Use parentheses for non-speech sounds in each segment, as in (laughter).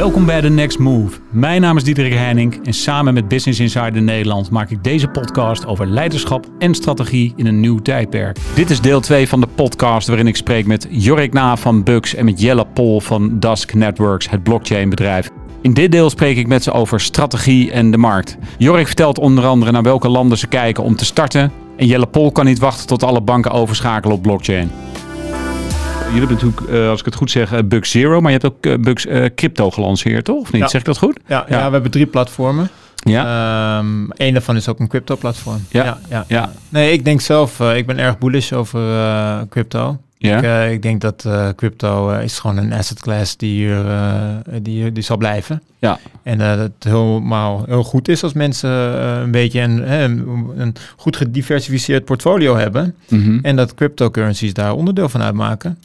Welkom bij The Next Move. Mijn naam is Diederik Heining en samen met Business Insider Nederland maak ik deze podcast over leiderschap en strategie in een nieuw tijdperk. Dit is deel 2 van de podcast waarin ik spreek met Jorik Na van Bux en met Jelle Pol van Dusk Networks, het blockchainbedrijf. In dit deel spreek ik met ze over strategie en de markt. Jorik vertelt onder andere naar welke landen ze kijken om te starten. En Jelle Pol kan niet wachten tot alle banken overschakelen op blockchain. Jullie hebben natuurlijk, eh, als ik het goed zeg, eh, Bux Zero, maar je hebt ook eh, eh, Crypto gelanceerd, toch? Of niet? Ja. Zeg ik dat goed? Ja, ja. Ja. we hebben drie platformen. Ja. Ehm Eén daarvan is ook een crypto-platform. Ja. ja, Ja. Nee, ik denk zelf, ik ben erg bullish over crypto. Ja. Ik, eh, ik denk dat eh, crypto eh, is gewoon een asset class die hier, die, hier- die zal blijven. Ja. En dat het helemaal heel goed is als mensen een beetje een, een goed gediversifieerd portfolio hebben. Mhm. En dat cryptocurrencies daar onderdeel van uitmaken.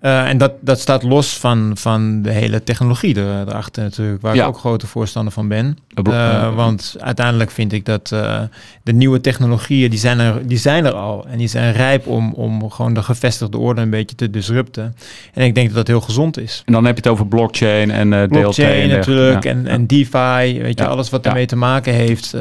Eh, en dat, dat staat los van, van de hele technologie er, erachter natuurlijk, waar Ja. ik ook grote voorstander van ben. Eh, want uiteindelijk vind ik dat eh, de nieuwe technologieën, die zijn, er, die zijn er al. En die zijn rijp om, om gewoon de gevestigde orde een beetje te disrupten. En ik denk dat dat heel gezond is. En dan heb je het over blockchain en DLT. Blockchain natuurlijk Ja. en, en DeFi, weet je, Ja. alles wat ermee te maken heeft,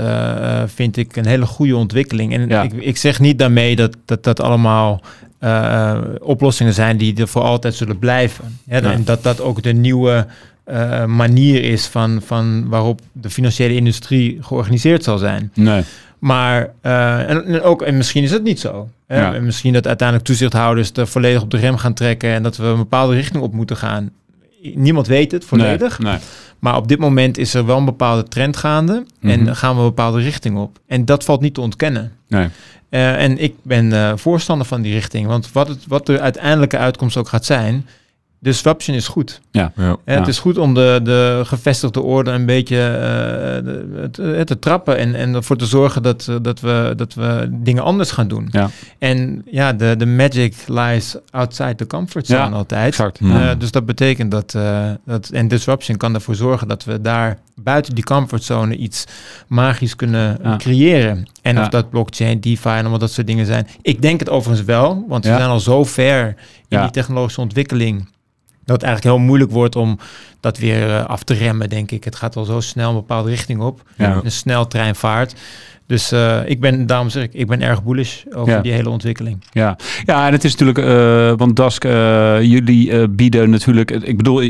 vind ik een hele goede ontwikkeling. En ik, ik zeg niet daarmee dat dat, dat allemaal eh, oplossingen zijn die er voor altijd zullen blijven. Ja, Ja. En dat dat ook de nieuwe eh, manier is van, van waarop de financiële industrie georganiseerd zal zijn. Nee. Maar eh, en, en ook, en misschien is het niet zo. Hè? Ja. Misschien dat uiteindelijk toezichthouders er volledig op de rem gaan trekken en dat we een bepaalde richting op moeten gaan. Niemand weet het volledig. Nee. nee. Maar op dit moment is er wel een bepaalde trend gaande Mhm. en gaan we een bepaalde richting op. En dat valt niet te ontkennen. nee. Eh, en ik ben eh, voorstander van die richting. Want wat, het, wat de uiteindelijke uitkomst ook gaat zijn, disruption is goed. Ja. Ja. Eh, Ja. Het is goed om de, de gevestigde orde een beetje eh, de- te, te trappen en, en ervoor te zorgen dat, eh, dat, we, dat we dingen anders gaan doen. Ja. En ja, de, de magic lies outside the comfort zone Ja, altijd. Exact. Ja. Eh, dus dat betekent dat, eh, dat en disruption kan ervoor zorgen dat we daar buiten die comfortzone iets magisch kunnen Ja. creëren. En Ja. of dat blockchain, DeFi en allemaal dat soort dingen zijn. Ik denk het overigens wel, want we zijn al zo ver in Ja. die technologische ontwikkeling. Dat het eigenlijk heel moeilijk wordt om dat weer eh, af te remmen, denk ik. Het gaat al zo snel een bepaalde richting op. Ja. Een sneltreinvaart. Dus eh, ik ben, daarom zeg ik, ik ben erg bullish over Ja. die hele ontwikkeling. Ja. ja, en het is natuurlijk, eh, want Dask, eh, jullie eh, bieden natuurlijk, ik bedoel,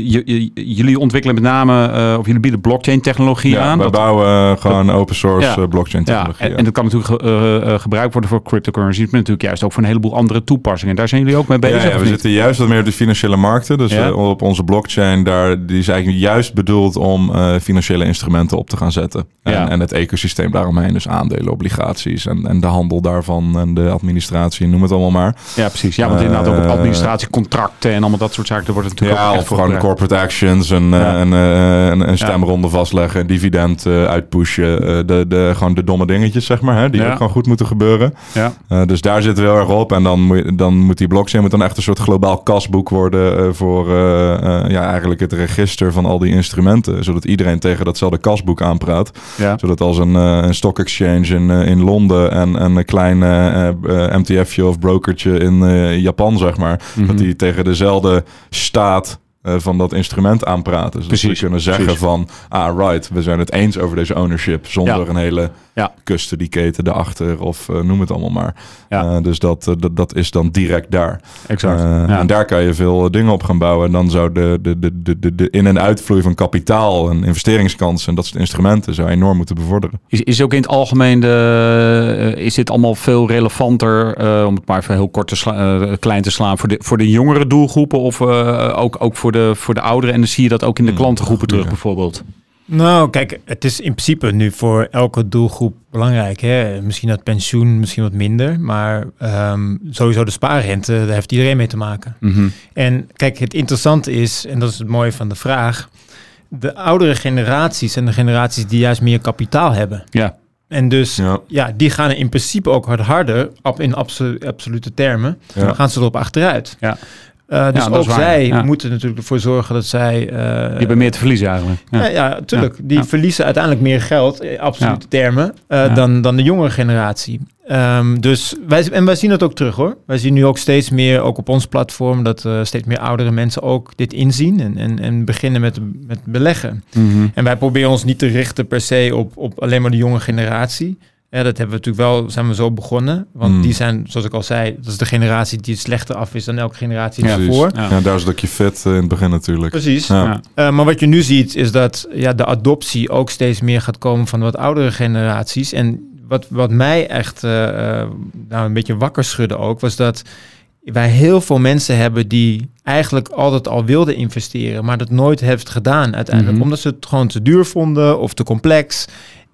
jullie ontwikkelen met name, eh, of jullie bieden blockchain technologie Ja, aan. Dat- bouwen gewoon open source Ja. blockchain ja, technologie. en, en dat kan natuurlijk ge- eh, eh, gebruikt worden voor cryptocurrencies, maar natuurlijk juist ook voor een heleboel andere toepassingen. Daar zijn jullie ook mee bezig? Ja, we niet? zitten juist wat meer op de financiële markten. Dus Ja. op onze blockchain, daar, die is eigenlijk juist bedoeld om eh, financiële instrumenten op te gaan zetten. En, Ja. en het ecosysteem daaromheen, dus aandelen, obligaties en, en de handel daarvan en de administratie, noem het allemaal maar. Ja, precies. Ja, want inderdaad ook op Eh, administratiecontracten en allemaal dat soort zaken, daar wordt natuurlijk Ja, ook of gewoon corporate actions en, eh, Ja. en, eh, en, en stemronde vastleggen, dividend eh, uitpushen. eh, de, de, gewoon de domme dingetjes, zeg maar, hè, die Ja. ook gewoon goed moeten gebeuren. Ja. Eh, dus daar zitten we heel erg op. En dan moet, dan moet die blockchain moet dan echt een soort globaal kasboek worden eh, voor eh, eh, ja, eigenlijk het register van al die instrumenten. Zodat iedereen tegen datzelfde kasboek aanpraat. Ja. Zodat als een, eh, een stock exchange in, eh, in Londen en, en een klein eh, eh, MTF'je of brokertje in Japan, zeg maar, Mhm. dat die tegen dezelfde staat van dat instrument aanpraten. Dus Precies, dat we kunnen zeggen precies. van, ah right, we zijn het eens over deze ownership zonder Ja. een hele Ja. custody-keten erachter of eh, noem het allemaal maar. Ja. Eh, dus dat, eh, dat, dat is dan direct daar. Exact. Ja. En daar kan je veel dingen op gaan bouwen. En dan zou de, de, de, de, de, de in- en uitvloei van kapitaal en investeringskansen en dat soort instrumenten zou enorm moeten bevorderen. Is, is ook in het algemeen de, is dit allemaal veel relevanter, om het maar even heel kort te sla- klein te slaan, voor de, voor de jongere doelgroepen of ook, ook voor, de, voor de ouderen? En dan zie je dat ook in de Hmm, klantengroepen terug bijvoorbeeld. Nou, kijk, het is in principe nu voor elke doelgroep belangrijk. Hè? Misschien dat pensioen, misschien wat minder. Maar ehm, sowieso de spaarrente, daar heeft iedereen mee te maken. Mhm. En kijk, het interessante is, en dat is het mooie van de vraag... de oudere generaties en de generaties die juist meer kapitaal hebben. Ja, En dus, ja, Ja. die gaan in principe ook wat harder, op, in absolu- absolute termen, Ja. gaan ze erop achteruit. Ja. Eh, dus Ja, dat ook waar, zij ja. moeten natuurlijk ervoor zorgen dat zij... eh, die hebben meer te verliezen eigenlijk. Ja. ja, tuurlijk. Die verliezen uiteindelijk meer geld, in absolute termen, eh, dan, dan de jongere generatie. Ehm, dus wij, en wij zien het ook terug hoor. Wij zien nu ook steeds meer, ook op ons platform, dat uh, steeds meer oudere mensen ook dit inzien en, en, en beginnen met, met beleggen. Mhm. En wij proberen ons niet te richten per se op, op alleen maar de jonge generatie. Ja, dat hebben we natuurlijk wel, zijn we zo begonnen. Want Mm. die zijn, zoals ik al zei, dat is de generatie die het slechter af is dan elke generatie Ja, daarvoor. Ja. Ja, daar is dat je fit eh, in het begin natuurlijk. Precies. Ja. Ja. Eh, maar wat je nu ziet is dat ja, de adoptie ook steeds meer gaat komen van wat oudere generaties. En wat, wat mij echt eh, eh, nou, een beetje wakker schudde ook, was dat wij heel veel mensen hebben die eigenlijk altijd al wilden investeren, maar dat nooit heeft gedaan uiteindelijk. Mhm. Omdat ze het gewoon te duur vonden of te complex.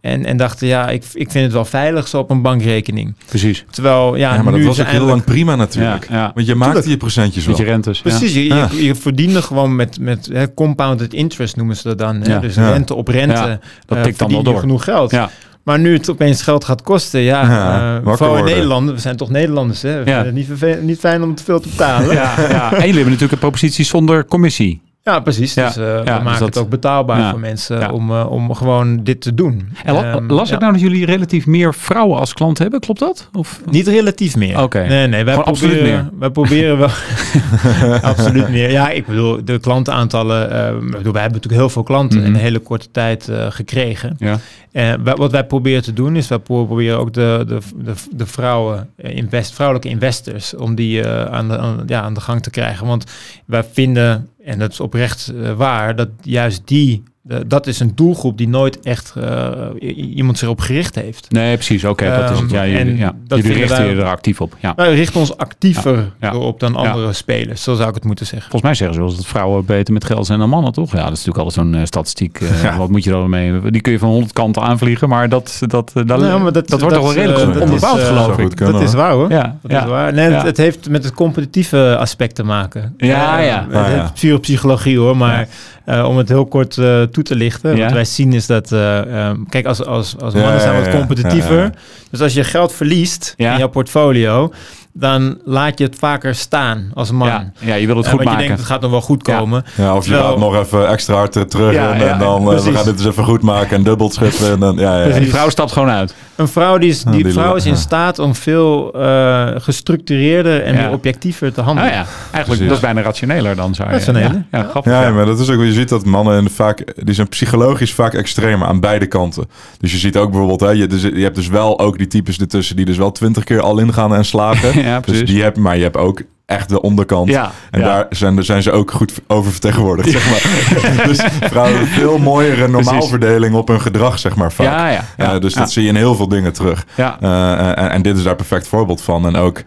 En, en dachten, ja, ik, ik vind het wel veilig zo op een bankrekening. Precies. Terwijl, ja, Ja, maar dat nu was is ook heel lang prima natuurlijk. Ja, ja. Want je maakte je procentjes wel. Met je rentes. Precies, je, Ja. je, je verdiende gewoon met, met hè, compounded interest noemen ze dat dan. Hè? Ja. Dus Ja. rente op rente. Ja, dat eh, tikt dan wel je door. genoeg geld. Ja. Maar nu het opeens geld gaat kosten, ja, Ja, eh, wakker vooral in worden. Nederland, we zijn toch Nederlanders, hè? We Ja. vinden het niet, niet fijn om te veel te betalen. Ja, Ja, ja. (laughs) En jullie hebben natuurlijk een propositie zonder commissie. Precies. Ja. Dus eh, Ja, we dus maken dat- het ook betaalbaar Ja. voor mensen om, eh, om gewoon dit te doen. En Ehm, las ik nou dat jullie relatief meer vrouwen als klant hebben? Klopt dat? Of? Niet relatief meer. Oké. Nee, nee, wij Gewoon absoluut proberen, wij proberen wel. (laughs) absoluut meer. Ja, ik bedoel, de klantaantallen. ik bedoel, wij hebben natuurlijk heel veel klanten Mhm. in een hele korte tijd gekregen. Ja. En wat wij proberen te doen is, wij pro- proberen ook de, de, de, de vrouwen, invest, vrouwelijke investors, om die aan, de, aan, ja, aan de gang te krijgen. Want wij vinden, en dat is oprecht eh, waar, dat juist die, eh, dat is een doelgroep die nooit echt eh, iemand zich op gericht heeft. Nee, precies. Oké, dat is het. Ja, Ehm, jullie, en ja. dat jullie richten wij- je er actief op. Ja. Wij richten ons actiever Ja, ja. op dan andere spelers, zo zou ik het moeten zeggen. Volgens mij zeggen ze wel eens dat vrouwen beter met geld zijn dan mannen, toch? Ja, dat is natuurlijk altijd zo'n eh, statistiek. eh, (laughs) Ja. Wat moet je dan mee? Die kun je van honderd kanten aanvliegen, maar dat, dat, dat, Nou, maar dat, wordt toch wel redelijk onderbouwd, geloof ik. goed kunnen, dat is waar hoor. Ja, Dat ja. is waar. Nee, Ja. het, het heeft met het competitieve aspect te maken. Ja, ja. Het ja. puur psychologie hoor, maar eh, om het heel kort eh, toe te lichten. Ja. Wat wij zien is dat, eh, ehm, kijk, als, als, als Ja, mannen zijn wat competitiever. Ja, ja. Dus als je geld verliest Ja. in jouw portfolio, dan laat je het vaker staan als man. Ja, ja, je wil het Eh, goed want je maken. denkt, het gaat nog wel goed komen. Ja, of je gaat nog even extra hard eh, terug Ja, en, dan eh, we gaan dit eens even goed maken en dubbelt schippen. En dan, ja, ja. Die vrouw stapt gewoon uit. Een vrouw, die is, die die vrouw is in ja. staat om veel eh, gestructureerder en Ja. meer objectiever te Ah handelen. ja, eigenlijk Precies. dat is bijna rationeler dan zou je. Rationeler. Ja, ja, grappig. Ja, ja. maar dat is ook, je ziet dat mannen en vaak, die zijn psychologisch vaak extremer aan beide kanten. Dus je ziet ook bijvoorbeeld, hè, je, dus, je hebt dus wel ook die types ertussen die dus wel twintig keer al ingaan en slagen. (laughs) Ja, dus precies. die heb, maar je hebt ook echt de onderkant. Ja, En ja. daar zijn, zijn ze ook goed oververtegenwoordigd, zeg maar. (laughs) dus vrouwen hebben een veel mooiere normaalverdeling op hun gedrag, zeg maar, vaak. Ja, ja. Ja, dus dat zie je in heel veel dingen terug. Ja. Eh, en, en dit is daar perfect voorbeeld van. En ook,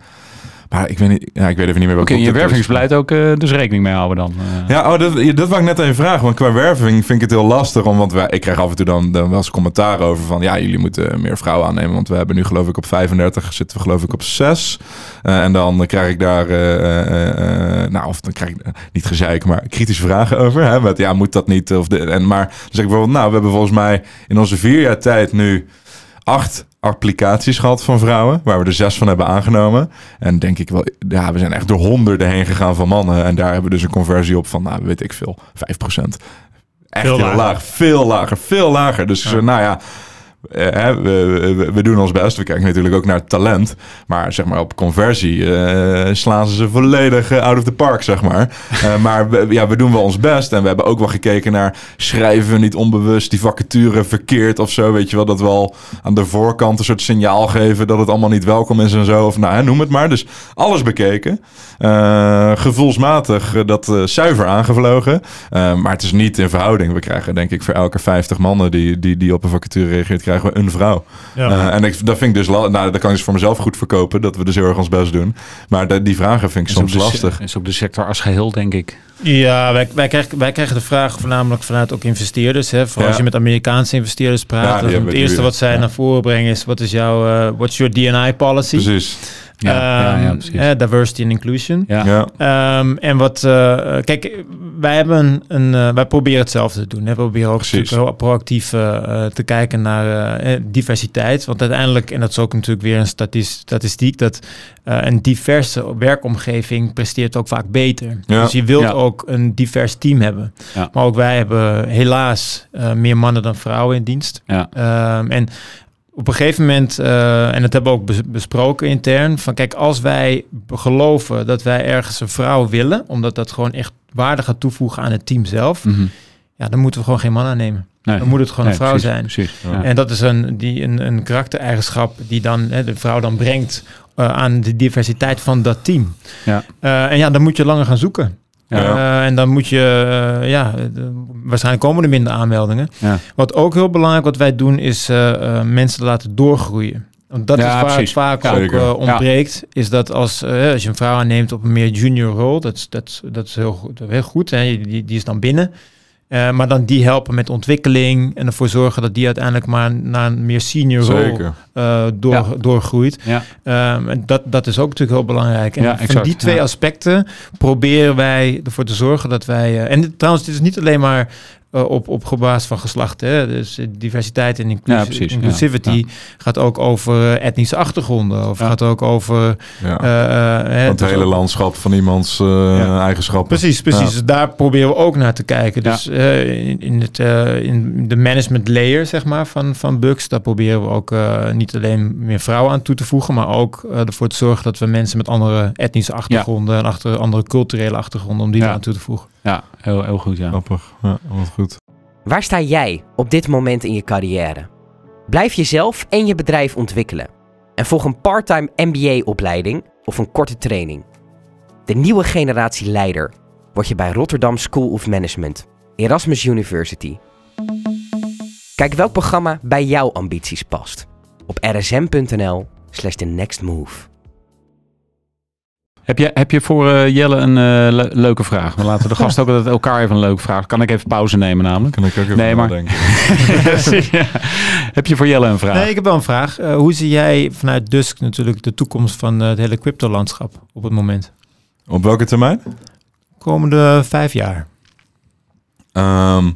maar ik weet, niet, ja, ik weet even niet meer Oké, welke je wervingsbeleid ook eh, dus rekening mee houden dan. eh. Ja, oh, dat, dat wou ik net even vragen. Want qua werving vind ik het heel lastig. Want wij, ik krijg af en toe dan, dan wel eens commentaar over van... ja, jullie moeten meer vrouwen aannemen. Want we hebben nu geloof ik op 35, zitten we geloof ik op 6. Eh, en dan krijg ik daar... nou, of dan krijg ik niet gezeik, maar kritische vragen over. Hè, met ja, moet dat niet? Of de, en, maar dan zeg ik bijvoorbeeld... nou, we hebben volgens mij in onze vier jaar tijd nu... acht applicaties gehad van vrouwen, waar we er zes van hebben aangenomen. En denk ik wel, ja, we zijn echt door honderden heen gegaan van mannen. En daar hebben we dus een conversie op van, nou, weet ik veel, 5%. Echt Veel heel lager. laag. Veel lager, veel lager. Dus Ja. nou ja, eh, we, we, we doen ons best. We kijken natuurlijk ook naar talent. Maar zeg maar op conversie eh, slaan ze ze volledig eh, out of the park, zeg maar. (laughs) Maar we, ja, we doen wel ons best. En we hebben ook wel gekeken naar schrijven we niet onbewust die vacature verkeerd of zo. Weet je wel, dat we al aan de voorkant een soort signaal geven dat het allemaal niet welkom is en zo. Of nou, hè, noem het maar. Dus alles bekeken. Gevoelsmatig dat zuiver aangevlogen. Maar het is niet in verhouding. We krijgen denk ik voor elke 50 mannen die, die, die op een vacature reageert, krijgen we een vrouw. Ja. Eh, en ik, dat vind ik dus, nou, dat kan ik dus voor mezelf goed verkopen, dat we dus heel erg ons best doen. Maar de- die vragen vind ik Is soms de lastig. Is ook de sector als geheel, denk ik. Ja, wij, wij, krijgen, wij krijgen de vraag voornamelijk vanuit ook investeerders. Hè. Vooral Ja. als je met Amerikaanse investeerders Ja, praat. hebben het eerste wat zij Ja. naar voren brengen is... wat is jouw eh what's your D&I policy? Precies. Ja, ja, ja, Ehm, precies. eh, diversity and inclusion. Ja. Ja. Ehm, en wat, eh, kijk, wij hebben een, eh, wij proberen hetzelfde te doen. Hè. We proberen ook heel proactief te kijken naar diversiteit. Want uiteindelijk, en dat is ook natuurlijk weer een statis- statistiek, dat eh, een diverse werkomgeving presteert ook vaak beter. Ja. Dus je wilt Ja. ook een divers team hebben. Ja. Maar ook wij hebben helaas eh, meer mannen dan vrouwen in dienst. Ja. Ehm, en op een gegeven moment, eh, en dat hebben we ook bes- besproken intern, van kijk, als wij geloven dat wij ergens een vrouw willen, omdat dat gewoon echt waarde gaat toevoegen aan het team zelf, Mhm. ja, dan moeten we gewoon geen man aannemen. Nee. Dan moet het gewoon Nee, een vrouw precies, zijn. Precies. Ja. En dat is een, die, een, een karaktereigenschap die dan hè, de vrouw dan brengt eh, aan de diversiteit van dat team. Ja. Eh, en ja, dan moet je langer gaan zoeken. Ja. Eh, en dan moet je, eh, ja, de- waarschijnlijk komen er minder aanmeldingen. Wat ook heel belangrijk wat wij doen, is eh, eh, mensen laten doorgroeien. Want dat Ja, is waar precies. het vaak Ja, ook eh, ontbreekt. Is dat als, eh, als je een vrouw aanneemt op een meer junior rol, dat is, dat, dat is heel goed. Heel goed hè? Die, die is dan binnen. Eh, maar dan die helpen met ontwikkeling en ervoor zorgen dat die uiteindelijk maar naar een meer senior rol eh, door, Ja. doorgroeit. Ja. Ehm, en dat, dat is ook natuurlijk heel belangrijk. En Ja, van exact, die twee ja. aspecten proberen wij ervoor te zorgen dat wij... eh, en dit- trouwens, dit is niet alleen maar op, op gebasis van geslacht. Hè? Dus eh, diversiteit en inclus- Ja, precies, ja. inclusivity gaat ook over eh, etnische achtergronden. Of gaat ook over... Eh, eh, het dus hele landschap van iemands eh, Ja. eigenschappen. Precies, precies. Dus daar proberen we ook naar te kijken. Dus eh, in, in, het, eh, in de management layer zeg maar, van, van Bucks, daar proberen we ook eh, niet alleen meer vrouwen aan toe te voegen, maar ook eh, ervoor te zorgen dat we mensen met andere etnische achtergronden en achter, andere culturele achtergronden, om die aan toe te voegen. Ja, heel, heel goed, ja. Grappig. Ja, wat goed. Waar sta jij op dit moment in je carrière? Blijf jezelf en je bedrijf ontwikkelen. En volg een parttime MBA-opleiding of een korte training. De nieuwe generatie leider word je bij Rotterdam School of Management, Erasmus University. Kijk welk programma bij jouw ambities past. Op rsm.nl slash the next move. Heb je, heb je voor eh, Jelle een eh, le- leuke vraag? We laten de (laughs) gast ook altijd elkaar even een leuke vraag. Kan ik even pauze nemen namelijk? Kan ik ook even Nee, maar- nadenken. (laughs) (laughs) Ja. Heb je voor Jelle een vraag? Nee, ik heb wel een vraag. Eh, hoe zie jij vanuit Dusk natuurlijk de toekomst van het hele crypto-landschap op het moment? Op welke termijn? Komende vijf jaar. Ehm,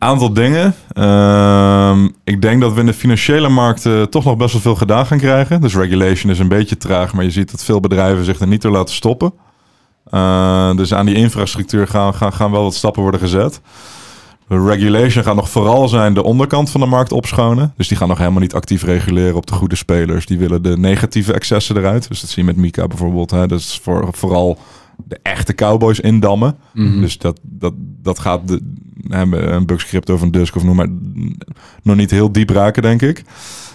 aantal dingen. Ehm, ik denk dat we in de financiële markten toch nog best wel veel gedaan gaan krijgen. Dus regulation is een beetje traag, maar je ziet dat veel bedrijven zich er niet door laten stoppen. Eh, dus aan die infrastructuur gaan, gaan, gaan wel wat stappen worden gezet. De regulation gaat nog vooral zijn de onderkant van de markt opschonen. Dus die gaan nog helemaal niet actief reguleren op de goede spelers. Die willen de negatieve excessen eruit. Dus dat zie je met Mika bijvoorbeeld. Hè. Dat is voor, vooral de echte cowboys indammen. Mhm. Dus dat, dat, dat gaat de, een Bucks Crypto van Dusk of noem maar nog niet heel diep raken, denk ik.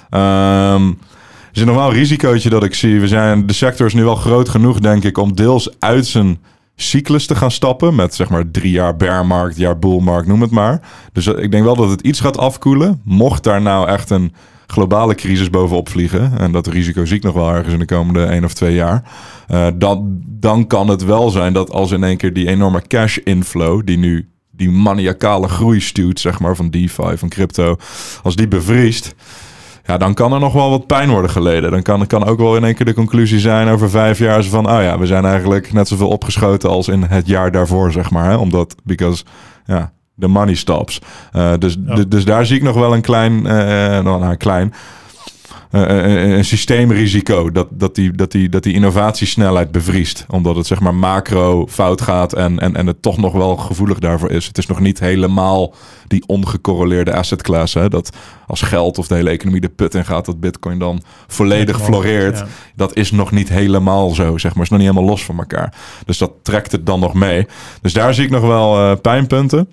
Ehm, er is nog wel een risicootje dat ik zie. We zijn, de sector is nu wel groot genoeg, denk ik, om deels uit zijn cyclus te gaan stappen. Met zeg maar drie jaar bearmarkt, jaar bullmarkt, noem het maar. Dus ik denk wel dat het iets gaat afkoelen. Mocht daar nou echt een globale crisis bovenop vliegen. En dat risico zie ik nog wel ergens in de komende één of twee jaar. eh, dan, dan kan het wel zijn dat als in één keer die enorme cash inflow, die nu die maniacale groei stuurt, zeg maar, van DeFi, van crypto, als die bevriest, ja, dan kan er nog wel wat pijn worden geleden. Dan kan, kan ook wel in één keer de conclusie zijn over vijf jaar van, oh ja, we zijn eigenlijk net zoveel opgeschoten als in het jaar daarvoor, zeg maar. Hè? Omdat, because, ja, the money stops. Eh, dus, Ja. dus, dus daar zie ik nog wel een klein, eh, nou, nou, klein, een systeemrisico dat, dat, die, dat, die, dat die innovatiesnelheid bevriest. Omdat het zeg maar macro fout gaat en, en, en het toch nog wel gevoelig daarvoor is. Het is nog niet helemaal die ongecorreleerde asset class. Hè? Dat als geld of de hele economie de put in gaat, dat bitcoin dan volledig floreert. Ja. Dat is nog niet helemaal zo, zeg maar. is nog niet helemaal los van elkaar. Dus dat trekt het dan nog mee. Dus daar zie ik nog wel eh, pijnpunten.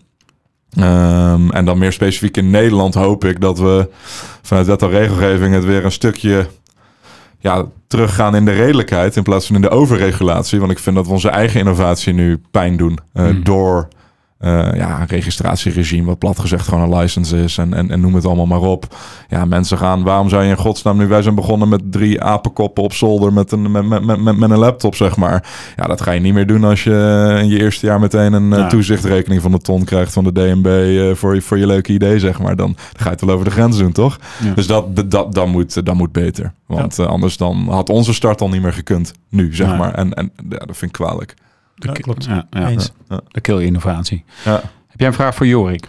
Ehm, en dan meer specifiek in Nederland hoop ik dat we vanuit wet en regelgeving het weer een stukje ja, teruggaan in de redelijkheid in plaats van in de overregulatie. Want ik vind dat we onze eigen innovatie nu pijn doen eh, Hmm. door eh, ja, een registratieregime, wat plat gezegd gewoon een license is en, en, en noem het allemaal maar op. Ja, mensen gaan, waarom zou je in godsnaam nu, wij zijn begonnen met drie apenkoppen op zolder met een, met, met, met, met een laptop, zeg maar. Ja, dat ga je niet meer doen als je in je eerste jaar meteen een eh, Ja. toezichtrekening van de ton krijgt van de DNB eh, voor, je, voor je leuke idee, zeg maar. Dan, dan ga je het wel over de grens doen, toch? Ja. Dus dat, dat, dat, moet, dat moet beter. Want anders dan had onze start al niet meer gekund, nu, zeg maar. En, en ja, dat vind ik kwalijk. Ja, klopt. Ja, ja. Eens. De kill innovatie. Ja. Heb jij een vraag voor Jorik?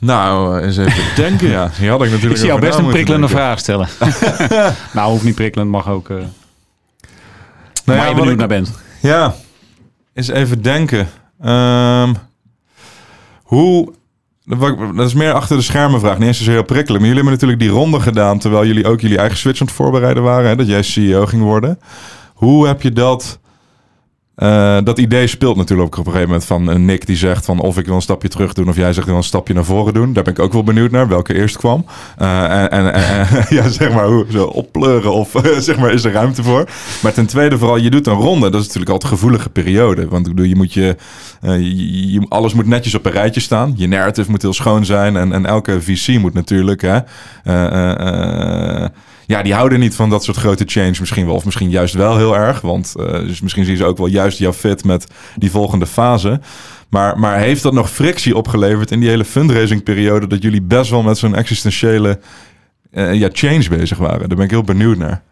Nou, eens even (laughs) denken, ja. Hier had ik natuurlijk Ik zie jou best een prikkelende denken. vraag stellen. (laughs) (laughs) nou, hoeft niet prikkelend, mag ook. eh Nou waar ja, je benieuwd ik- naar bent. Ja, eens even denken. Ehm, hoe Dat is meer achter de schermen vraag. Niet eens zozeer heel prikkelen. Maar jullie hebben natuurlijk die ronde gedaan... terwijl jullie ook jullie eigen switch aan het voorbereiden waren. Hè, dat jij CEO ging worden. Hoe heb je dat... Uh, dat idee speelt natuurlijk op een gegeven moment van een Nick die zegt van of ik wil een stapje terug doen of jij zegt wil een stapje naar voren doen. Daar ben ik ook wel benieuwd naar welke eerst kwam. Uh, en, en, (laughs) ja, zeg maar hoe zo oppleuren of (laughs) zeg maar is er ruimte voor. Maar ten tweede vooral je doet een ronde. Dat is natuurlijk altijd een gevoelige periode. Want ik bedoel, je moet je, uh, je, alles moet netjes op een rijtje staan. Je narrative moet heel schoon zijn en, en elke VC moet natuurlijk hè, ja, die houden niet van dat soort grote change misschien wel. Of misschien juist wel heel erg. Want dus misschien zien ze ook wel juist jouw fit met die volgende fase. Maar, maar heeft dat nog frictie opgeleverd in die hele fundraising periode... dat jullie best wel met zo'n existentiële uh, ja, change bezig waren? Daar ben ik heel benieuwd naar.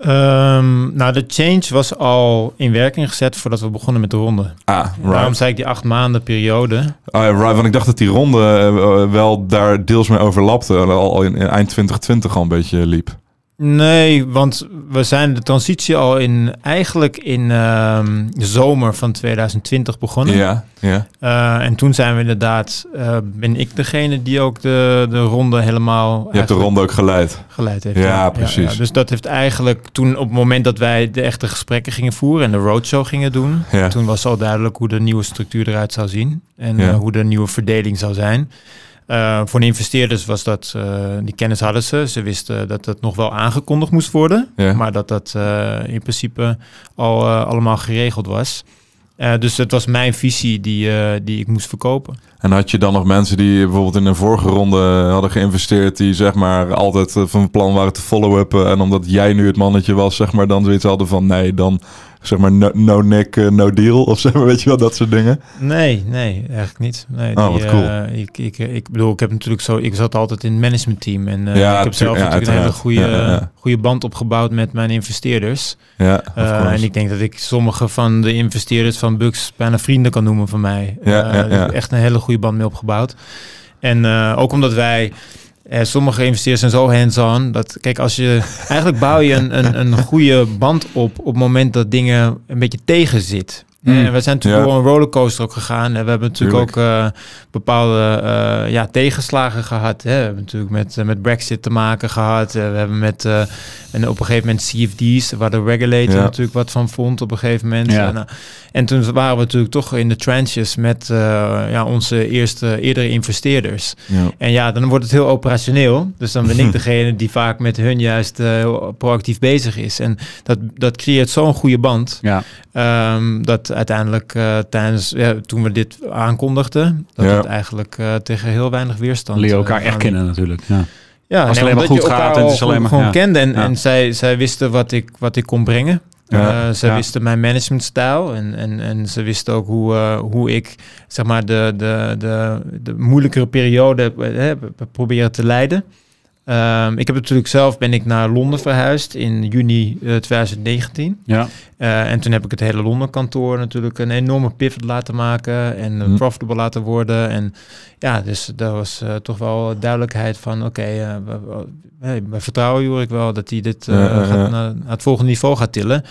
Um, nou, de change was al in werking gezet voordat we begonnen met de ronde. Ah, right. Daarom zei ik die acht maanden periode. Ah, right, want ik dacht dat die ronde uh, wel daar deels mee overlapte. Al in, in eind 2020 al een beetje liep. Nee, want we zijn de transitie al in eigenlijk in uh, de zomer van 2020 begonnen. Ja, ja. Uh, en toen zijn we inderdaad, uh, ben ik degene die ook de, de ronde helemaal. Je hebt de ronde ook geleid. Geleid heeft. Ja, ja precies. Ja, dus dat heeft eigenlijk toen op het moment dat wij de echte gesprekken gingen voeren en de roadshow gingen doen, toen was al duidelijk hoe de nieuwe structuur eruit zou zien en uh, hoe de nieuwe verdeling zou zijn. Uh, voor de investeerders was dat, uh, die kennis hadden ze. Ze wisten dat dat nog wel aangekondigd moest worden, ja. maar dat dat uh, in principe al allemaal geregeld was. dus het was mijn visie die, die ik moest verkopen. En had je dan nog mensen die bijvoorbeeld in een vorige ronde hadden geïnvesteerd, die zeg maar altijd van plan waren te follow-uppen. En omdat jij nu het mannetje was, zeg maar, dan zoiets hadden van nee, dan zeg maar no, no Nick, uh, no deal of zeg (laughs) maar, weet je wel, dat soort dingen? Nee, nee, eigenlijk niet. Nee, oh, die, wat cool. Uh, ik, ik, ik bedoel, ik heb natuurlijk zo, ik zat altijd in het managementteam en uh, ja, ik heb zelf ja, natuurlijk een hele goede, ja, goede band opgebouwd met mijn investeerders. Ja, en ik denk dat ik sommige van de investeerders van Bucks bijna vrienden kan noemen van mij. Ja, ja. Echt een hele goede band mee opgebouwd. En ook omdat wij uh, sommige investeerders zijn zo hands-on. Dat, kijk, als je eigenlijk bouw je een, een, een goede band op op het moment dat dingen een beetje tegen zit. Mm. En we zijn natuurlijk Ja. door een rollercoaster ook gegaan. En we hebben natuurlijk Tuurlijk. ook eh, bepaalde eh, ja, tegenslagen gehad. Hè. We hebben natuurlijk met, eh, met Brexit te maken gehad. Eh, we hebben met en op een gegeven moment CFD's, waar de regulator Ja. natuurlijk wat van vond op een gegeven moment. Ja. En, en toen waren we natuurlijk toch in de trenches met ja, onze eerste eerdere investeerders. En ja, dan wordt het heel operationeel. Dus dan ben ik (laughs) degene die vaak met hun juist heel proactief bezig is. En dat, dat creëert zo'n goede band. Ja. ehm, dat uiteindelijk eh, tijdens, ja, toen we dit aankondigden, dat Ja. het eigenlijk eh, tegen heel weinig weerstand. Leer eh, elkaar echt kennen natuurlijk. Ja. Ja, Als het nee, alleen maar goed gaat en het is alleen maar- gewoon ja. kende. En, en zij, zij wisten wat ik, wat ik kon brengen. Ja. Ze Ja. wisten mijn managementstijl en, en, en ze wisten ook hoe, hoe ik zeg maar, de, de, de, de moeilijkere periode heb proberen te leiden. Ehm, ik heb natuurlijk zelf ben ik naar Londen verhuisd in juni eh, 2019. Ja. Eh, en toen heb ik het hele Londen kantoor natuurlijk een enorme pivot laten maken en eh, Hm. profitable laten worden. En ja, dus daar was eh, toch wel duidelijkheid van oké, eh, we, we, hey, we vertrouwen Jorik wel dat hij dit eh, gaat naar, het volgende niveau gaat tillen.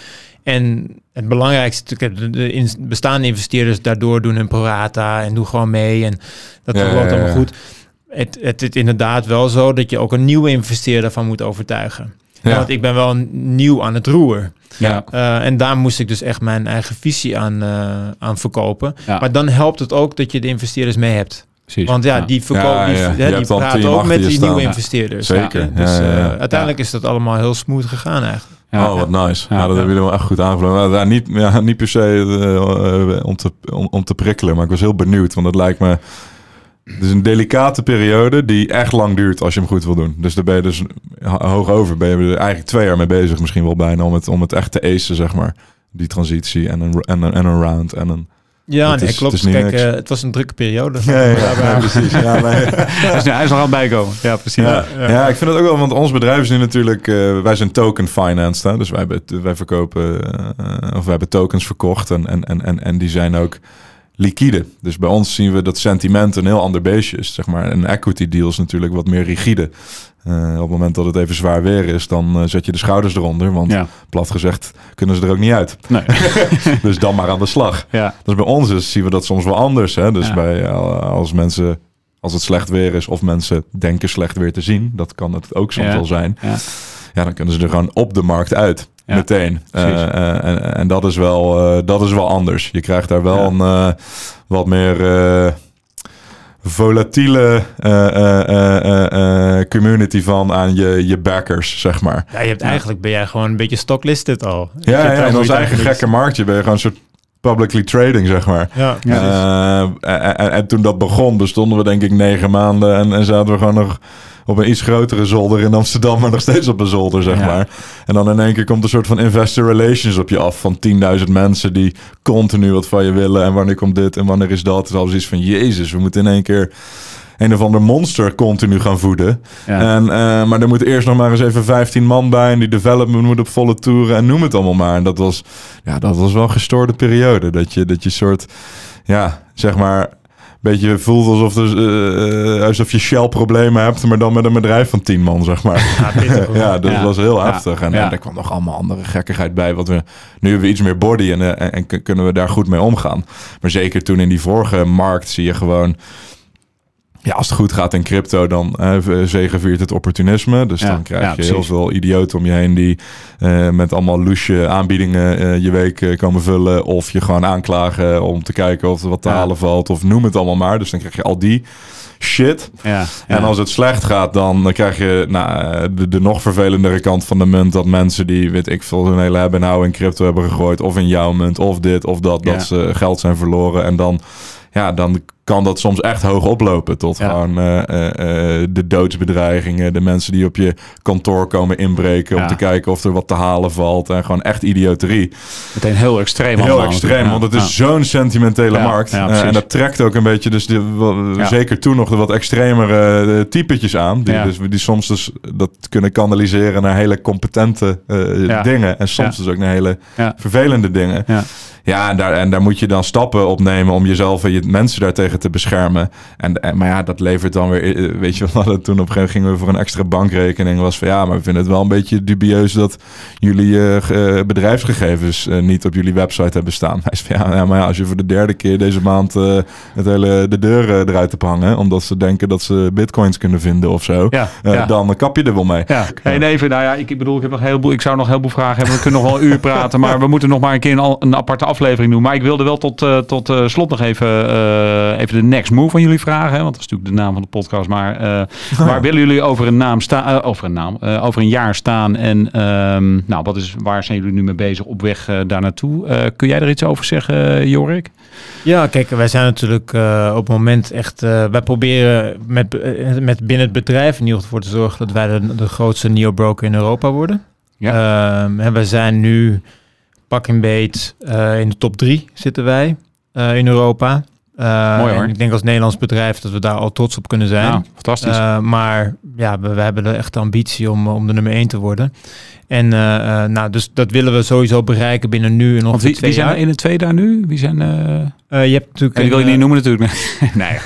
En het belangrijkste de, de bestaande investeerders daardoor doen hun prorata en doen gewoon mee. En dat Ja, ja, allemaal ja. goed. Het, het is inderdaad wel zo dat je ook een nieuwe investeerder van moet overtuigen. Ja. Want ik ben wel nieuw aan het roer. Ja. Uh, en daar moest ik dus echt mijn eigen visie aan, uh, aan verkopen. Ja. Maar dan helpt het ook dat je de investeerders mee hebt. Precies. Want ja, Ja. die, verkoop, Ja, die, hè, die team ook met die staan. nieuwe Ja. investeerders. Zeker. Ja, dus Ja, ja, ja. uh, uiteindelijk is dat allemaal heel smooth gegaan eigenlijk. Ja. Oh, wat nice. Ja, Ja. dat Ja. hebben jullie wel echt goed aangevlogen. Nou, daar niet, ja, niet per se eh, eh, om, te, om, om te prikkelen, maar ik was heel benieuwd. Want het lijkt me... Het is een delicate periode die echt lang duurt als je hem goed wil doen. Dus daar ben je dus ho- hoog over. Ben je er eigenlijk twee jaar mee bezig misschien wel bijna om het, om het echt te acen, zeg maar. Die transitie en een, en een, en een round en een... Ja, Het nee, is- klopt. het is niet Kijk, uh, het was een drukke periode. Ja, ja, (laughs) ja, precies. Ja, nee. (laughs) hij, is, hij is nog aan het bijkomen. Ja, precies. Ja, ja. ik vind het ook wel, want ons bedrijf is nu natuurlijk, eh, wij zijn token financed, hè? dus wij, hebben- wij verkopen, eh, of wij hebben tokens verkocht en, en, en, en, en die zijn ook liquide. Dus bij ons zien we dat sentiment een heel ander beestje is, zeg maar. Een equity deal is natuurlijk wat meer rigide. Eh, op het moment dat het even zwaar weer is, dan eh, zet je de schouders eronder, want Ja. plat gezegd kunnen ze er ook niet uit. Nee. (laughs) Dus dan maar aan de slag. ja. Dus bij ons is, zien we dat soms wel anders. Hè? Dus Ja. bij, eh, als mensen als het slecht weer is of mensen denken slecht weer te zien, dat kan het ook soms wel zijn. Ja. Ja, dan kunnen ze er gewoon op de markt uit. Ja, meteen. Eh, eh, en, en dat is wel, eh, dat is wel anders. Je krijgt daar wel Ja. een wat meer volatiele community van aan je, je backers, zeg maar. Ja, je hebt eigenlijk ben jij gewoon een beetje stocklisted al. Je Ja, ja en ons eigen gekke marktje ben je gewoon een soort publicly trading, zeg maar. Ja, en- en toen dat begon, bestonden we denk ik negen maanden en, en zaten we gewoon nog op een iets grotere zolder in Amsterdam, maar nog steeds op een zolder, zeg Ja. maar. En dan in één keer komt een soort van investor relations op je af van 10.000 mensen die continu wat van je willen. En wanneer komt dit en wanneer is dat? Is alles iets van, jezus, we moeten in één keer een of ander monster continu gaan voeden. Ja. En, eh, maar er moet eerst nog maar eens even 15 man bij. En die development moet op volle toeren. En noem het allemaal maar. En dat was, ja, dat was wel een gestoorde periode. Dat je, dat je soort, ja, zeg maar, beetje voelt alsof, er, eh, alsof je Shell-problemen hebt. Maar dan met een bedrijf van 10 man, zeg maar. Ja, pittig, (laughs) hoor. Ja, dat Ja. was heel heftig. En, Ja. er kwam nog allemaal andere gekkigheid bij. Wat we, nu hebben we iets meer body en, eh, en, en kun- kunnen we daar goed mee omgaan. Maar zeker toen in die vorige markt zie je gewoon... Ja, als het goed gaat in crypto, dan zegeviert het opportunisme. Dus Ja, dan krijg ja, je heel veel idioten om je heen die eh, met allemaal loesje aanbiedingen eh, je week komen vullen. Of je gewoon aanklagen om te kijken of er wat te Ja. halen valt. Of noem het allemaal maar. Dus dan krijg je al die shit. Ja. En als het slecht gaat, dan, dan krijg je nou, de, de nog vervelendere kant van de munt. Dat mensen die, weet ik veel, hun hele hebben en houden in crypto hebben gegooid. Of in jouw munt, of dit, of dat. Dat ze geld zijn verloren. En dan, ja, dan kan dat soms echt hoog oplopen. Tot Ja. gewoon eh, eh, eh, de doodsbedreigingen. De mensen die op je kantoor komen inbreken. Ja. Om te kijken of er wat te halen valt. En gewoon echt idioterie. Meteen heel extreem Heel extreem, Ja. want het is zo'n sentimentele markt. en dat trekt ook een beetje, dus de, zeker toen nog de wat extremere typetjes aan. Die, dus, die soms dus dat kunnen kanaliseren naar hele competente dingen. En soms dus ook naar hele vervelende dingen. Ja. En daar, en daar moet je dan stappen op nemen om jezelf en je mensen daartegen te beschermen. En, en, maar ja, dat levert dan weer, eh, weet je, (laughs) we hadden toen op een gegeven moment gingen we voor een extra bankrekening. Was van ja, maar we vinden het wel een beetje dubieus dat jullie eh, eh, bedrijfsgegevens niet op jullie website hebben staan. (laughs) Hij zei van ja, ja, maar ja, als je voor de derde keer deze maand het hele, de deur eruit hebt hangen, omdat ze denken dat ze bitcoins kunnen vinden of zo, Ja. ja. dan kap je er wel mee. Ja, nee, even, nou ja, ik, ik bedoel, ik heb nog heel veel, ik zou nog een heleboel vragen hebben. We kunnen nog wel een uur praten, maar we moeten nog maar een keer een, een aparte aflevering doen. Maar ik wilde wel tot, eh, tot eh, slot nog even, eh, even de next move van jullie vragen. Hè, want dat is natuurlijk de naam van de podcast. Maar (laughs) waar willen jullie over een naam staan? over een naam, over een jaar staan? En ehm, nou, wat is, waar zijn jullie nu mee bezig op weg daar naartoe? Kun jij er iets over zeggen, Jorik? Ja, kijk, wij zijn natuurlijk op het moment echt... wij proberen met, met binnen het bedrijf in ieder geval voor te zorgen... dat wij de, de grootste neo-broker in Europa worden. Ehm, en we zijn nu pak en beet eh, in de top drie zitten wij eh, in Europa. Eh, Mooi, hoor. en ik denk als Nederlands bedrijf dat we daar al trots op kunnen zijn. Nou, fantastisch. Maar ja, we, we hebben de echte ambitie om, om de nummer één te worden. En eh, eh, nou, dus dat willen we sowieso bereiken binnen nu en ongeveer wie, twee wie zijn jaar. er in de twee daar nu? Wie zijn... Eh, je hebt natuurlijk... ja, die wil je niet noemen natuurlijk. (laughs) (laughs) Nee.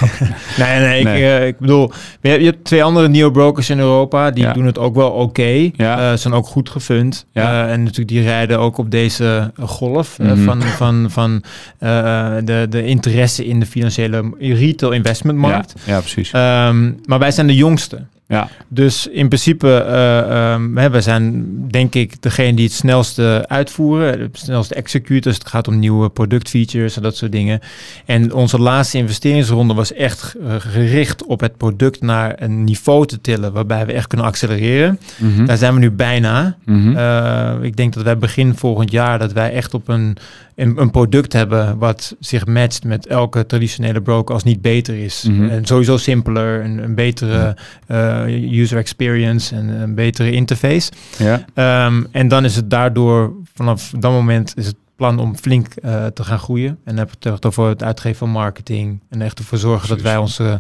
Nee, nee, ik, Nee. eh, ik bedoel, je hebt, twee andere neo-brokers in Europa. Die Ja. doen het ook wel oké. Ja. Eh, zijn ook goed gefund. Ja. En natuurlijk die rijden ook op deze golf Mhm. van, van, van de, de interesse in de financiële retail investmentmarkt. Ja, ja, precies. Ehm, maar wij zijn de jongste. Ja. Dus in principe, eh um, we zijn denk ik degene die het snelste uitvoeren, het snelste executen. Dus het gaat om nieuwe productfeatures en dat soort dingen. En onze laatste investeringsronde was echt eh, gericht op het product naar een niveau te tillen waarbij we echt kunnen accelereren. Mhm. Daar zijn we nu bijna. Mhm. Uh, ik denk dat wij begin volgend jaar dat wij echt op een, een, een, product hebben wat zich matcht met elke traditionele broker als niet beter is. Mhm. En sowieso simpeler, een, een betere uh, user experience en een betere interface. Ja. Um, en dan is het daardoor vanaf dat moment is het plan om flink uh, te gaan groeien. En dan heb het over het uitgeven van marketing. En echt ervoor zorgen Precies. dat wij ons uh,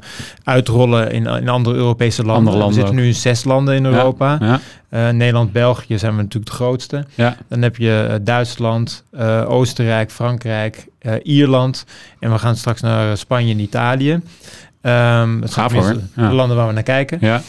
uitrollen in, in andere Europese landen. Andere landen we zitten nu in zes landen in Europa. Ja. Ja. Uh, Nederland, België zijn we natuurlijk de grootste. Ja. Dan heb je Duitsland, Oostenrijk, Frankrijk, Ierland. En we gaan straks naar Spanje en Italië. Um, dat zijn de landen waar we naar kijken. Ja.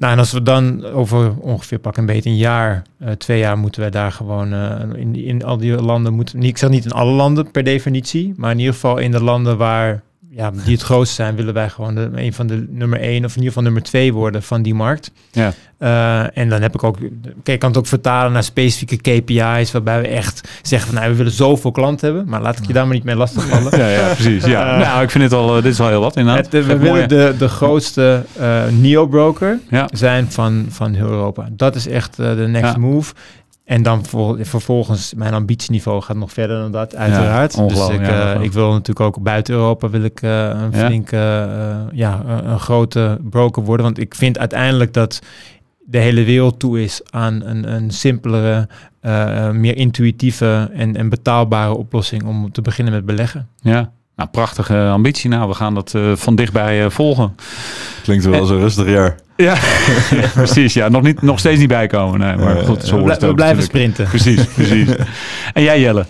Nou, en als we dan over ongeveer pak een beetje een jaar, uh, twee jaar, moeten wij daar gewoon uh, in, in al die landen moeten. Ik zeg niet in alle landen per definitie, maar in ieder geval in de landen waar ja, die het grootste zijn, willen wij gewoon de, een van de nummer één of in ieder geval nummer twee worden van die markt. Ja. Uh, en dan heb ik ook, kijk, ik kan het ook vertalen naar specifieke KPI's, waarbij we echt zeggen van, nou, we willen zoveel klanten hebben, maar laat ik je daar maar niet mee lastigvallen. ja, ja, precies. Ja. Uh, nou, ik vind het al, dit is wel heel wat inderdaad. Het, we willen de, de grootste neo-broker Ja. zijn van, van heel Europa. Dat is echt de next move. En dan vol- vervolgens, mijn ambitieniveau gaat nog verder dan dat, uiteraard. dus ik, ja, eh, ik wil natuurlijk ook buiten Europa wil ik eh, een Ja. flinke, eh, ja, een, een grote broker worden. Want ik vind uiteindelijk dat de hele wereld toe is aan een, een simpelere, meer intuïtieve en, en betaalbare oplossing om te beginnen met beleggen. Ja. Nou, prachtige ambitie. Nou, we gaan dat eh, van dichtbij eh, volgen. Klinkt wel als een rustig jaar. (laughs) Ja, precies. Ja, nog, niet, nog steeds niet bijkomen. Nee, maar Eh, goed, zo We, we blijven sprinten. Precies, (laughs) precies. en jij Jelle,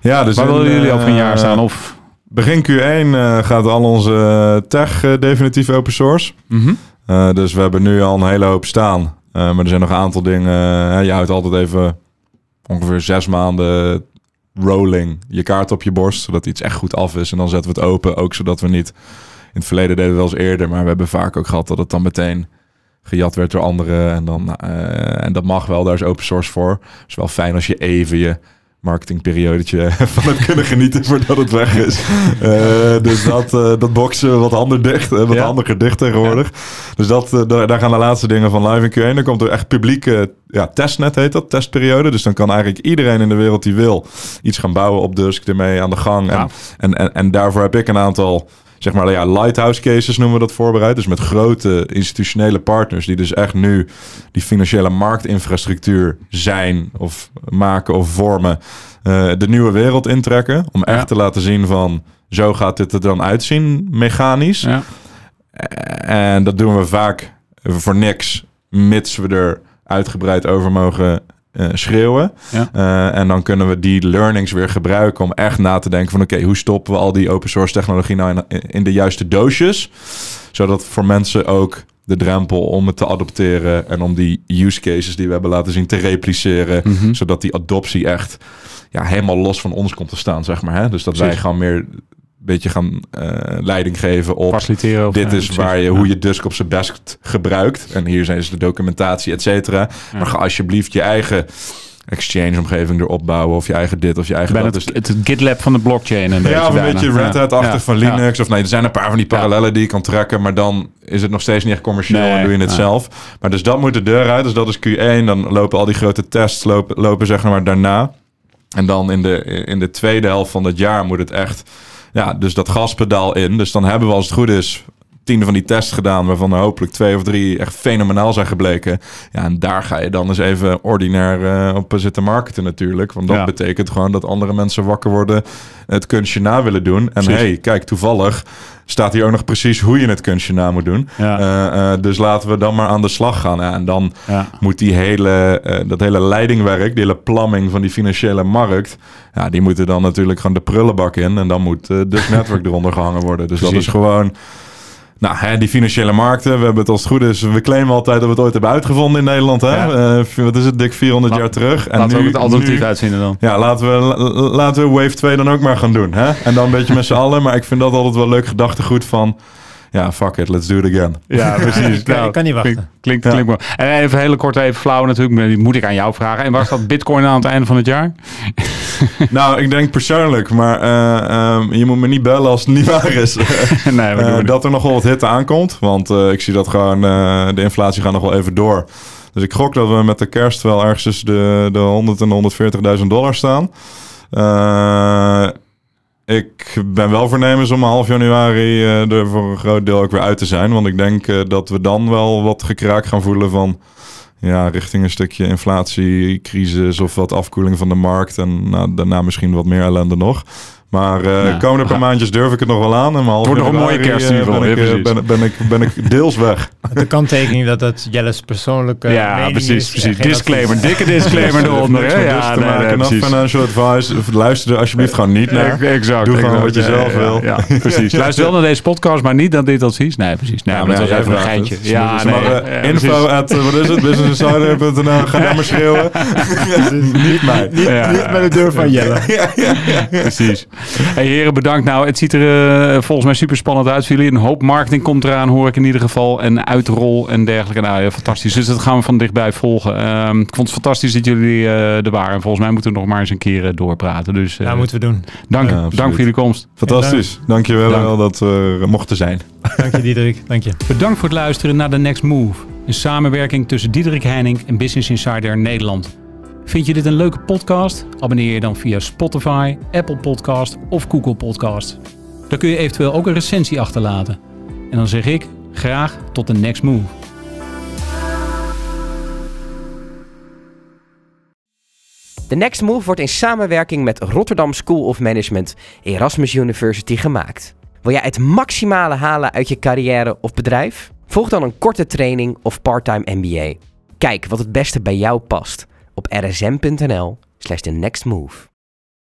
Ja, dus waar in, willen jullie over een jaar staan? Of, Begin Q1 eh, gaat al onze tech definitief open source. Mhm. Dus we hebben nu al een hele hoop staan. Maar er zijn nog een aantal dingen. je houdt altijd even ongeveer zes maanden rolling je kaart op je borst. Zodat iets echt goed af is. En dan zetten we het open. Ook zodat we niet... In het verleden deden we wel eens eerder. Maar we hebben vaak ook gehad dat het dan meteen gejat werd door anderen. En, dan, eh, en dat mag wel. Daar is open source voor. Het is wel fijn als je even je marketingperiodetje (laughs) van hebt kunnen genieten voordat het weg is. Eh, dus dat, eh, dat boksen we wat handen dicht, eh, wat Ja. handiger dicht tegenwoordig. Dus dat, eh, daar, daar gaan de laatste dingen van live in Q1. Dan komt er echt publieke ja, testnet heet dat, testperiode. Dus dan kan eigenlijk iedereen in de wereld die wil iets gaan bouwen op Dusk ermee aan de gang. En, en, en daarvoor heb ik een aantal zeg maar, ja, lighthouse cases noemen we dat voorbereid. Dus met grote institutionele partners die dus echt nu die financiële marktinfrastructuur zijn of maken of vormen. eh, de nieuwe wereld intrekken. Om echt Ja. te laten zien van zo gaat dit er dan uitzien mechanisch. Ja. En dat doen we vaak voor niks, mits we er uitgebreid over mogen eh, schreeuwen. Ja. Eh, en dan kunnen we die learnings weer gebruiken om echt na te denken van oké, hoe stoppen we al die open source technologie nou in, in de juiste doosjes? Zodat voor mensen ook de drempel om het te adopteren en om die use cases die we hebben laten zien te repliceren, Mhm. zodat die adoptie echt ja, helemaal los van ons komt te staan, zeg maar. Hè? Dus dat wij gewoon meer beetje gaan eh, leiding geven op Faciliteren. Of, dit ja, is waar je, Ja. hoe je Dusk op zijn best gebruikt. En hier zijn ze de documentatie, et cetera. Ja. Maar ga alsjeblieft je eigen exchange-omgeving erop bouwen. Of je eigen dit of je eigen ben dat. het, Dus- het GitLab van de blockchain. Een ja, of een beetje Red. Hat-achtig Ja. van. Linux. Of nee, er zijn een paar van die parallellen die je kan trekken. Maar dan is het nog steeds niet echt commercieel Nee, en doe je het zelf. Maar dus dat moet de deur uit. Dus dat is Q1. Dan lopen al die grote tests lopen, lopen zeg maar daarna. En dan in de, in de tweede helft van het jaar moet het echt... Ja, dus dat gaspedaal in. Dus dan hebben we als het goed is tiende van die tests gedaan... waarvan er hopelijk twee of drie echt fenomenaal zijn gebleken. Ja, en daar ga je dan eens even ordinair eh, op zitten marketen natuurlijk. Want dat Ja. betekent gewoon dat andere mensen wakker worden... het kunstje na willen doen. En Precies. hey, kijk, toevallig staat hier ook nog precies hoe je het kunstje na moet doen. Ja. Eh, eh, dus laten we dan maar aan de slag gaan. Ja, en dan Ja. moet die hele, eh, dat hele leidingwerk, die hele plamming van die financiële markt, ja, die moeten dan natuurlijk gewoon de prullenbak in. En dan moet dus netwerk eronder gehangen worden. Dus dat is gewoon. Nou, hè, die financiële markten, we hebben het als het goed is, we claimen altijd dat we het ooit hebben uitgevonden in Nederland. Hè? Ja. Eh, wat is het, dik 400 La- jaar terug. En Laten we nu- ook het alternatief nu- uitvinden dan. ja, laten we, la- laten we Wave 2 dan ook maar gaan doen. Hè? En dan een beetje met z'n allen. Maar ik vind dat altijd wel leuk gedachtegoed van... Ja, fuck it, let's do it again. Ja, (laughs) precies. Kan- ik kan niet wachten. Klinkt, klinkt, Ja. klinkt. En even hele kort, even flauw natuurlijk, maar die moet ik aan jou vragen. En waar staat Bitcoin aan het einde van het jaar? (laughs) nou, ik denk persoonlijk, maar eh, ehm, je moet me niet bellen als het niet waar is. (laughs) nee, we doen het. dat er nog wel wat hitte aankomt. Want eh, ik zie dat gewoon, eh, de inflatie gaat nog wel even door. Dus ik gok dat we met de kerst wel ergens tussen de, de 100 en de 140.000 dollar staan. Ik ben wel voornemens om half januari eh, er voor een groot deel ook weer uit te zijn. Want ik denk eh, dat we dan wel wat gekraak gaan voelen van... Ja, richting een stukje inflatie, crisis of wat afkoeling van de markt. En nou, daarna misschien wat meer ellende nog. Maar eh Ja. komende paar maandjes durf ik het nog wel aan. En wordt nog een mooie kerst in eh, ieder geval, Ben, ik, ja, eh, ben, ben, ik, ben ik deels weg. (laughs) De kanttekening dat het Jelle's persoonlijke ja, precies, is, precies. Disclaimer, advies. dikke disclaimer (laughs) eronder. Niks hè? Ja, dus te nee, maken. nee, financial advice. Luister er alsjeblieft gewoon niet naar. Exact. Doe gewoon exact. wat je Ja, zelf ja, wil. Ja, (laughs) precies. Luister wel naar deze podcast, maar niet naar dit advies. Nee, precies. Nee, maar dat was even een geintje. Ja, Dus nee, info at, wat is het, businessinsider.nl. Ga daar maar schreeuwen. niet mij. Niet met de deur van Jelle. Precies. (laughs) Hey heren, bedankt. Nou, het ziet er eh, volgens mij super spannend uit voor jullie. Een hoop marketing komt eraan, hoor ik in ieder geval. En uitrol en dergelijke. Nou ja, fantastisch. Dus dat gaan we van dichtbij volgen. Ehm, ik vond het fantastisch dat jullie eh, er waren. En volgens mij moeten we nog maar eens een keer eh, doorpraten. Dus eh, Ja, moeten we doen. dank, Ja, dank voor jullie komst. Fantastisch. Dankjewel Dank. wel dat we er mochten zijn. Dank je, Diederik. Dank je. Bedankt voor het luisteren naar The Next Move. Een samenwerking tussen Diederik Heining en Business Insider Nederland. Vind je dit een leuke podcast? Abonneer je dan via Spotify, Apple Podcast of Google Podcast. Daar kun je eventueel ook een recensie achterlaten. En dan zeg ik graag tot de next move. The Next Move wordt in samenwerking met Rotterdam School of Management Erasmus University gemaakt. Wil jij het maximale halen uit je carrière of bedrijf? Volg dan een korte training of parttime MBA. Kijk wat het beste bij jou past op rsm.nl slash the next move.